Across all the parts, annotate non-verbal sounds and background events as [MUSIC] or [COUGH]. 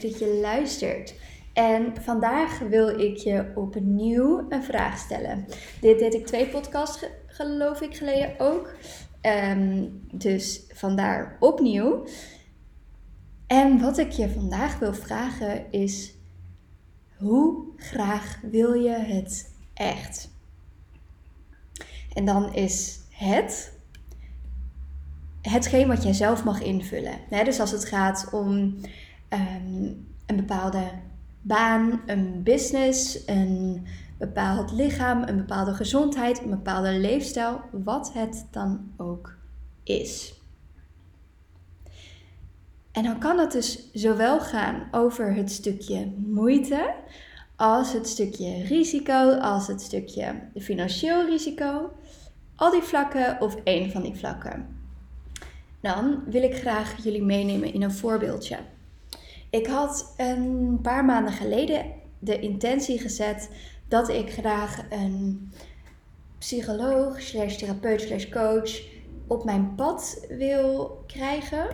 Dat je luistert. En vandaag wil ik je opnieuw een vraag stellen. Dit deed ik twee podcasts, geloof ik, geleden ook. Ehm, dus vandaar opnieuw. En wat ik je vandaag wil vragen is: hoe graag wil je het echt? En dan is het hetgeen wat jij zelf mag invullen. dus als het gaat om ehm, een bepaalde baan, een business, een bepaald lichaam, een bepaalde gezondheid, een bepaalde leefstijl, wat het dan ook is. En dan kan het dus zowel gaan over het stukje moeite, als het stukje risico, als het stukje financieel risico. Al die vlakken of één van die vlakken. Dan wil ik graag jullie meenemen in een voorbeeldje. Ik had een paar maanden geleden de intentie gezet dat ik graag een psycholoog, slash therapeut, slash coach op mijn pad wil krijgen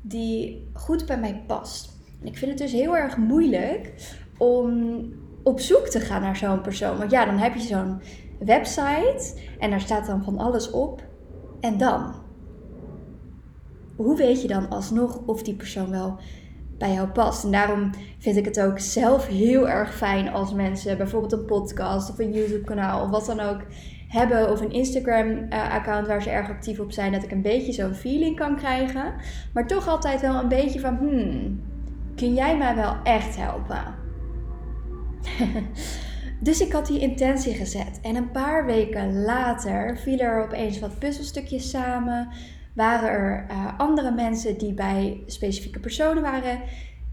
die goed bij mij past. En ik vind het dus heel erg moeilijk om op zoek te gaan naar zo'n persoon. Want ja, dan heb je zo'n website en daar staat dan van alles op. En dan? Hoe weet je dan alsnog of die persoon wel bij jou past? En daarom vind ik het ook zelf heel erg fijn als mensen bijvoorbeeld een podcast of een YouTube kanaal of wat dan ook hebben of een Instagram account waar ze erg actief op zijn, dat ik een beetje zo'n feeling kan krijgen. Maar toch altijd wel een beetje van, hmm, kun jij mij wel echt helpen? [LAUGHS] dus ik had die intentie gezet. En een paar weken later vielen er opeens wat puzzelstukjes samen. Waren er uh, andere mensen die bij specifieke personen waren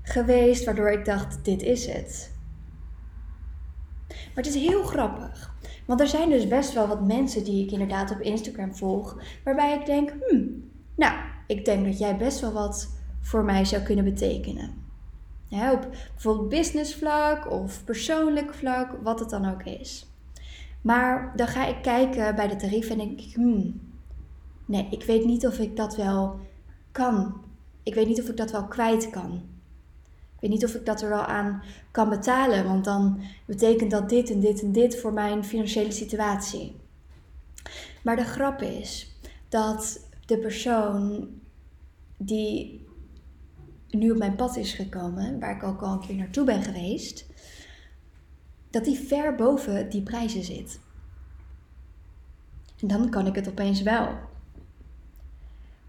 geweest, waardoor ik dacht: dit is het. Maar het is heel grappig. Want er zijn dus best wel wat mensen die ik inderdaad op Instagram volg, waarbij ik denk: hmm, nou, ik denk dat jij best wel wat voor mij zou kunnen betekenen. Ja, op bijvoorbeeld business vlak of persoonlijk vlak, wat het dan ook is. Maar dan ga ik kijken bij de tarieven en denk ik, hmm, nee, ik weet niet of ik dat wel kan. Ik weet niet of ik dat wel kwijt kan. Ik weet niet of ik dat er wel aan kan betalen, want dan betekent dat dit en dit en dit voor mijn financiële situatie. Maar de grap is dat de persoon die nu op mijn pad is gekomen, waar ik ook al een keer naartoe ben geweest, dat die ver boven die prijzen zit. En dan kan ik het opeens wel.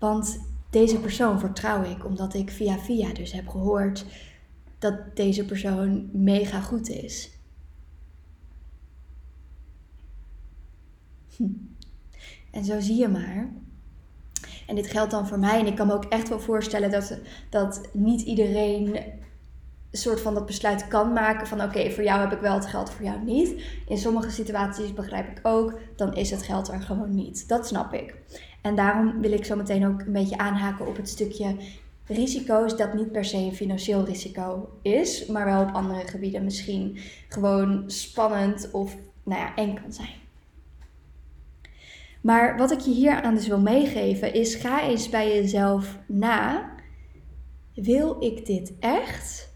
Want deze persoon vertrouw ik omdat ik via via dus heb gehoord dat deze persoon mega goed is. Hm. En zo zie je maar en dit geldt dan voor mij. En ik kan me ook echt wel voorstellen dat, dat niet iedereen een soort van dat besluit kan maken van oké, voor jou heb ik wel het geld, voor jou niet. In sommige situaties begrijp ik ook, dan is het geld er gewoon niet. Dat snap ik. En daarom wil ik zo meteen ook een beetje aanhaken op het stukje risico's dat niet per se een financieel risico is, maar wel op andere gebieden misschien gewoon spannend of nou ja, eng kan zijn. Maar wat ik je hier aan dus wil meegeven is: ga eens bij jezelf na. Wil ik dit echt?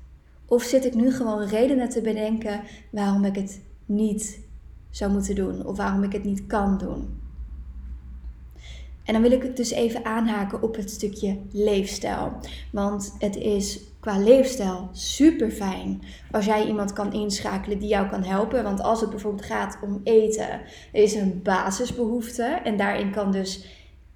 Of zit ik nu gewoon redenen te bedenken waarom ik het niet zou moeten doen of waarom ik het niet kan doen? En dan wil ik het dus even aanhaken op het stukje leefstijl. Want het is qua leefstijl super fijn als jij iemand kan inschakelen die jou kan helpen. Want als het bijvoorbeeld gaat om eten, is een basisbehoefte. En daarin kan dus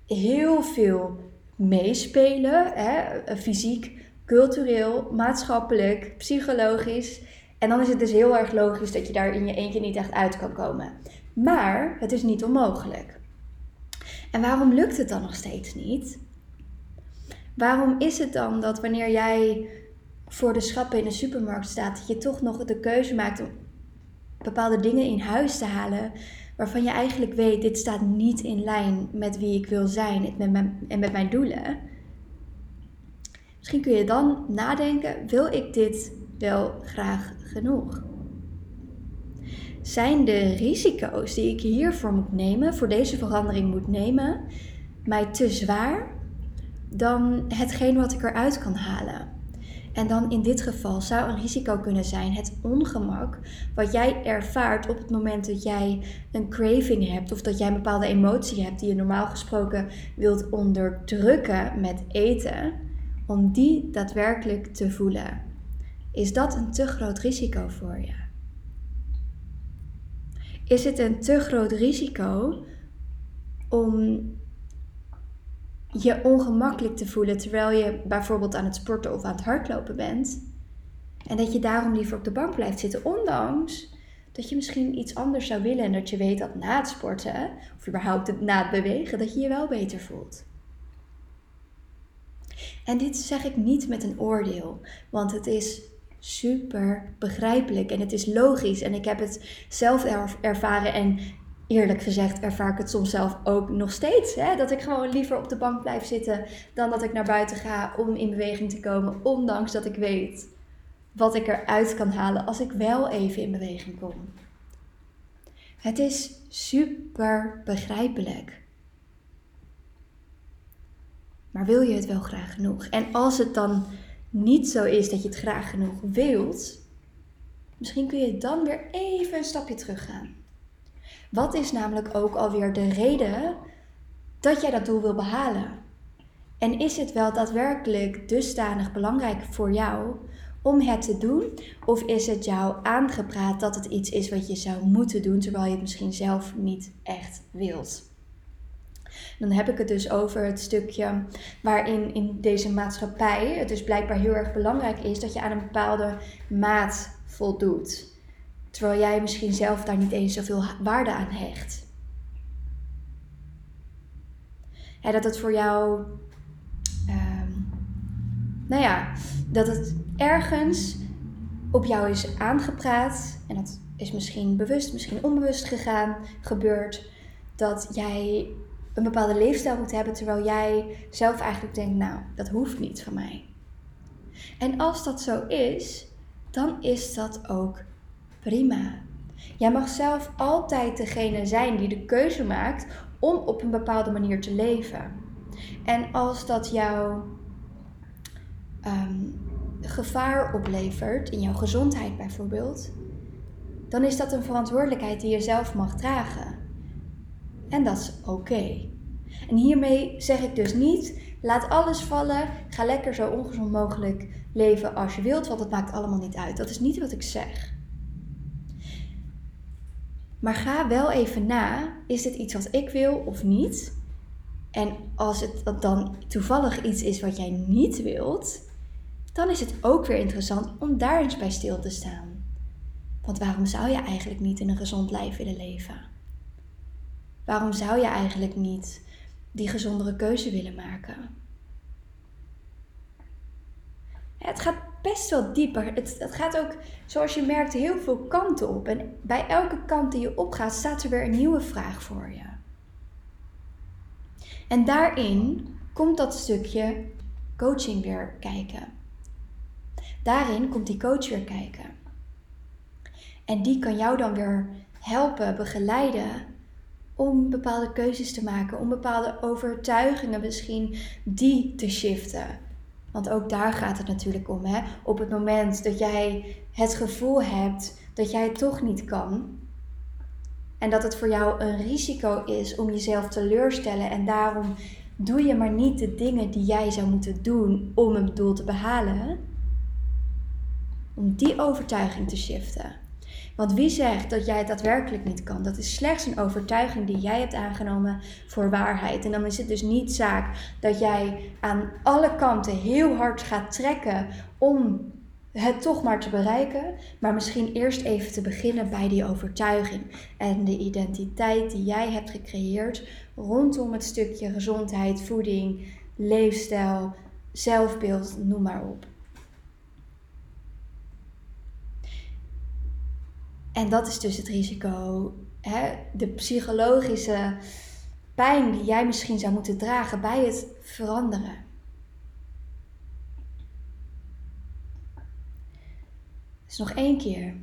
heel veel meespelen. Hè? Fysiek, cultureel, maatschappelijk, psychologisch. En dan is het dus heel erg logisch dat je daar in je eentje niet echt uit kan komen. Maar het is niet onmogelijk. En waarom lukt het dan nog steeds niet? Waarom is het dan dat wanneer jij voor de schappen in de supermarkt staat, dat je toch nog de keuze maakt om bepaalde dingen in huis te halen waarvan je eigenlijk weet, dit staat niet in lijn met wie ik wil zijn en met mijn doelen? Misschien kun je dan nadenken, wil ik dit wel graag genoeg? Zijn de risico's die ik hiervoor moet nemen, voor deze verandering moet nemen, mij te zwaar dan hetgeen wat ik eruit kan halen? En dan in dit geval zou een risico kunnen zijn het ongemak wat jij ervaart op het moment dat jij een craving hebt of dat jij een bepaalde emotie hebt die je normaal gesproken wilt onderdrukken met eten, om die daadwerkelijk te voelen. Is dat een te groot risico voor je? Is het een te groot risico om je ongemakkelijk te voelen terwijl je bijvoorbeeld aan het sporten of aan het hardlopen bent. En dat je daarom liever op de bank blijft zitten, ondanks dat je misschien iets anders zou willen en dat je weet dat na het sporten, of überhaupt na het bewegen, dat je je wel beter voelt. En dit zeg ik niet met een oordeel, want het is super begrijpelijk en het is logisch. En ik heb het zelf ervaren en eerlijk gezegd ervaar ik het soms zelf ook nog steeds. Hè? Dat ik gewoon liever op de bank blijf zitten dan dat ik naar buiten ga om in beweging te komen. Ondanks dat ik weet wat ik eruit kan halen als ik wel even in beweging kom. Het is super begrijpelijk. Maar wil je het wel graag genoeg? En als het dan niet zo is dat je het graag genoeg wilt, misschien kun je dan weer even een stapje terug gaan. Wat is namelijk ook alweer de reden dat jij dat doel wil behalen? En is het wel daadwerkelijk dusdanig belangrijk voor jou om het te doen? Of is het jou aangepraat dat het iets is wat je zou moeten doen, terwijl je het misschien zelf niet echt wilt? Dan heb ik het dus over het stukje waarin in deze maatschappij het dus blijkbaar heel erg belangrijk is dat je aan een bepaalde maat voldoet. Terwijl jij misschien zelf daar niet eens zoveel waarde aan hecht. Dat het voor jou, ehm, nou ja, dat het ergens op jou is aangepraat. En dat is misschien bewust, misschien onbewust gegaan, gebeurd. Dat jij een bepaalde leefstijl moet hebben, terwijl jij zelf eigenlijk denkt, nou, dat hoeft niet van mij. En als dat zo is, dan is dat ook prima. Jij mag zelf altijd degene zijn die de keuze maakt om op een bepaalde manier te leven. En als dat jou ehm, gevaar oplevert, in jouw gezondheid bijvoorbeeld, dan is dat een verantwoordelijkheid die je zelf mag dragen. En dat is oké. En hiermee zeg ik dus niet, laat alles vallen, ga lekker zo ongezond mogelijk leven als je wilt, want het maakt allemaal niet uit. Dat is niet wat ik zeg. Maar ga wel even na, is dit iets wat ik wil of niet? En als het dan toevallig iets is wat jij niet wilt, dan is het ook weer interessant om daar eens bij stil te staan. Want waarom zou je eigenlijk niet in een gezond lijf willen leven? Waarom zou je eigenlijk niet die gezondere keuze willen maken? Het gaat best wel dieper. Het, het gaat ook, zoals je merkt, heel veel kanten op. En bij elke kant die je opgaat, staat er weer een nieuwe vraag voor je. En daarin komt dat stukje coaching weer kijken. Daarin komt die coach weer kijken. En die kan jou dan weer helpen, begeleiden om bepaalde keuzes te maken, om bepaalde overtuigingen misschien die te shiften. Want ook daar gaat het natuurlijk om. Hè? Op het moment dat jij het gevoel hebt dat jij het toch niet kan. En dat het voor jou een risico is om jezelf teleurstellen. En daarom doe je maar niet de dingen die jij zou moeten doen om een doel te behalen. Om die overtuiging te shiften. Want wie zegt dat jij het daadwerkelijk niet kan? Dat is slechts een overtuiging die jij hebt aangenomen voor waarheid. En dan is het dus niet zaak dat jij aan alle kanten heel hard gaat trekken om het toch maar te bereiken, maar misschien eerst even te beginnen bij die overtuiging en de identiteit die jij hebt gecreëerd rondom het stukje gezondheid, voeding, leefstijl, zelfbeeld, noem maar op. En dat is dus het risico, hè? de psychologische pijn die jij misschien zou moeten dragen bij het veranderen. Dus nog één keer.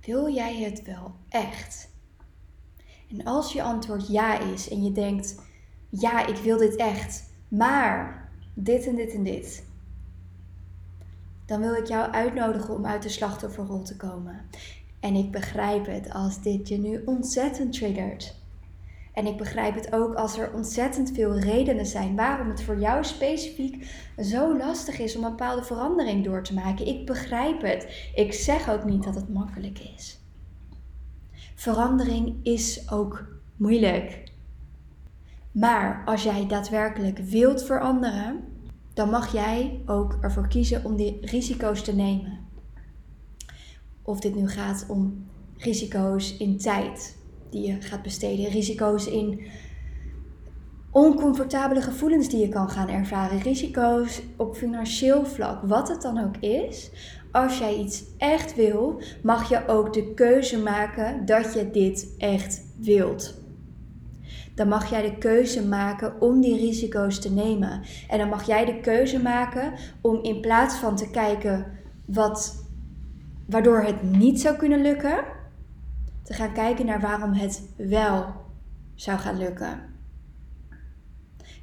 Wil jij het wel echt? En als je antwoord ja is en je denkt, ja, ik wil dit echt, maar dit en dit en dit. Dan wil ik jou uitnodigen om uit de slachtofferrol te komen. En ik begrijp het als dit je nu ontzettend triggert. En ik begrijp het ook als er ontzettend veel redenen zijn waarom het voor jou specifiek zo lastig is om een bepaalde verandering door te maken. Ik begrijp het. Ik zeg ook niet dat het makkelijk is. Verandering is ook moeilijk. Maar als jij daadwerkelijk wilt veranderen, dan mag jij ook ervoor kiezen om die risico's te nemen. Of dit nu gaat om risico's in tijd die je gaat besteden, risico's in oncomfortabele gevoelens die je kan gaan ervaren, risico's op financieel vlak, wat het dan ook is. Als jij iets echt wil, mag je ook de keuze maken dat je dit echt wilt dan mag jij de keuze maken om die risico's te nemen. En dan mag jij de keuze maken om in plaats van te kijken wat, waardoor het niet zou kunnen lukken, te gaan kijken naar waarom het wel zou gaan lukken.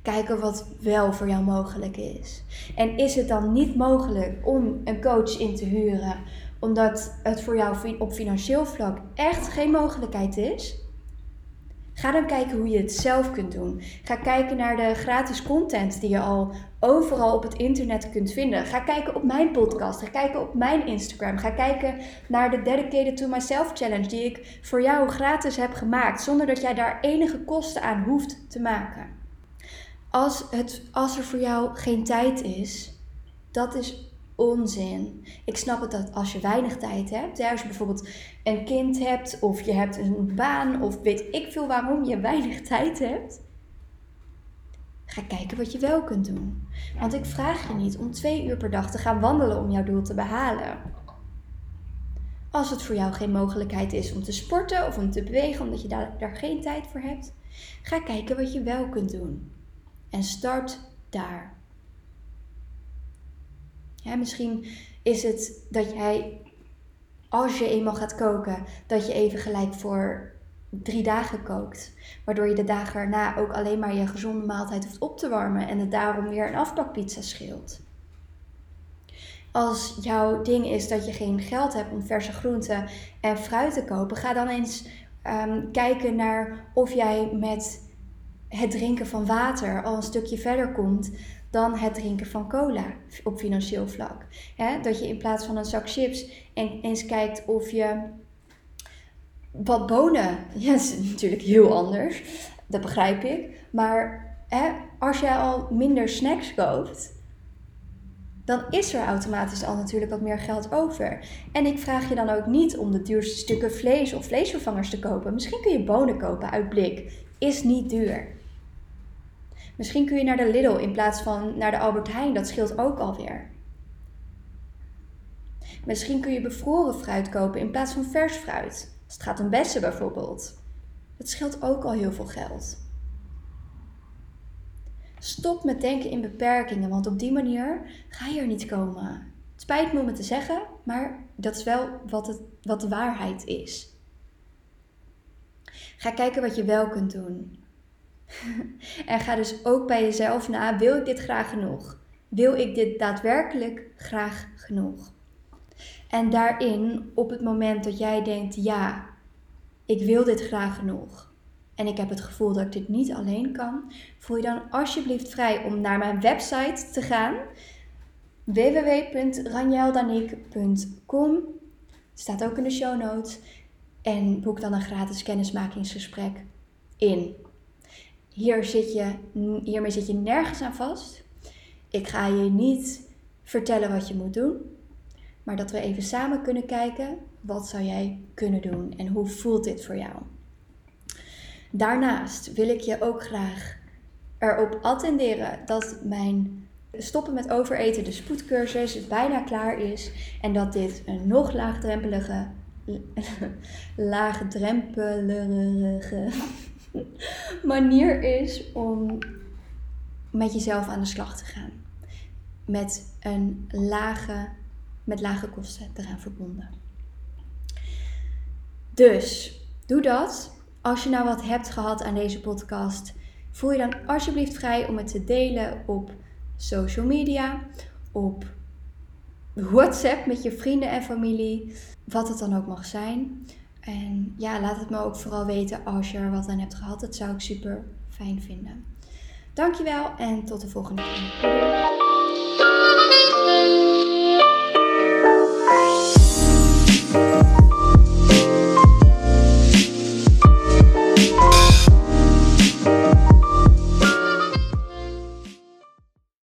Kijken wat wel voor jou mogelijk is. En is het dan niet mogelijk om een coach in te huren, omdat het voor jou op financieel vlak echt geen mogelijkheid is? Ga dan kijken hoe je het zelf kunt doen. Ga kijken naar de gratis content die je al overal op het internet kunt vinden. Ga kijken op mijn podcast. Ga kijken op mijn Instagram. Ga kijken naar de Dedicated to Myself Challenge die ik voor jou gratis heb gemaakt. Zonder dat jij daar enige kosten aan hoeft te maken. Als, het, als er voor jou geen tijd is, dat is onzin. Ik snap het dat als je weinig tijd hebt, als je bijvoorbeeld een kind hebt of je hebt een baan of weet ik veel waarom je weinig tijd hebt, ga kijken wat je wel kunt doen. Want ik vraag je niet om twee uur per dag te gaan wandelen om jouw doel te behalen. Als het voor jou geen mogelijkheid is om te sporten of om te bewegen omdat je daar, daar geen tijd voor hebt, ga kijken wat je wel kunt doen. En start daar. Ja, misschien is het dat jij, als je eenmaal gaat koken, dat je even gelijk voor drie dagen kookt. Waardoor je de dagen erna ook alleen maar je gezonde maaltijd hoeft op te warmen en het daarom weer een afbakpizza scheelt. Als jouw ding is dat je geen geld hebt om verse groenten en fruit te kopen, ga dan eens um, kijken naar of jij met het drinken van water al een stukje verder komt dan het drinken van cola op financieel vlak. dat je in plaats van een zak chips eens kijkt of je wat bonen. [LAUGHS] Ja, dat is natuurlijk heel anders. Dat begrijp ik. Maar als jij al minder snacks koopt, dan is er automatisch al natuurlijk wat meer geld over. En ik vraag je dan ook niet om de duurste stukken vlees of vleesvervangers te kopen. Misschien kun je bonen kopen uit blik. Is niet duur. Misschien kun je naar de Lidl in plaats van naar de Albert Heijn. Dat scheelt ook alweer. Misschien kun je bevroren fruit kopen in plaats van vers fruit. Als het gaat om bessen bijvoorbeeld. Dat scheelt ook al heel veel geld. Stop met denken in beperkingen, want op die manier ga je er niet komen. Het spijt me om het te zeggen, maar dat is wel wat, het, wat de waarheid is. Ga kijken wat je wel kunt doen. [LAUGHS] en ga dus ook bij jezelf na: wil ik dit graag genoeg? Wil ik dit daadwerkelijk graag genoeg? En daarin, op het moment dat jij denkt: ja, ik wil dit graag genoeg. En ik heb het gevoel dat ik dit niet alleen kan. Voel je dan alsjeblieft vrij om naar mijn website te gaan. www.ranjeldaniek.com Staat ook in de show notes. En boek dan een gratis kennismakingsgesprek in. Hier zit je, hiermee zit je nergens aan vast. Ik ga je niet vertellen wat je moet doen, maar dat we even samen kunnen kijken wat zou jij kunnen doen en hoe voelt dit voor jou. Daarnaast wil ik je ook graag erop attenderen dat mijn stoppen met overeten, de spoedcursus, bijna klaar is en dat dit een nog laagdrempelige, [LAUGHS] laagdrempelige [LAUGHS] manier is om met jezelf aan de slag te gaan. Met een lage, met lage kosten eraan verbonden. Dus doe dat. Als je nou wat hebt gehad aan deze podcast, voel je dan alsjeblieft vrij om het te delen op social media, op WhatsApp met je vrienden en familie, wat het dan ook mag zijn. En ja, laat het me ook vooral weten als je er wat aan hebt gehad. Dat zou ik super fijn vinden. Dankjewel en tot de volgende keer.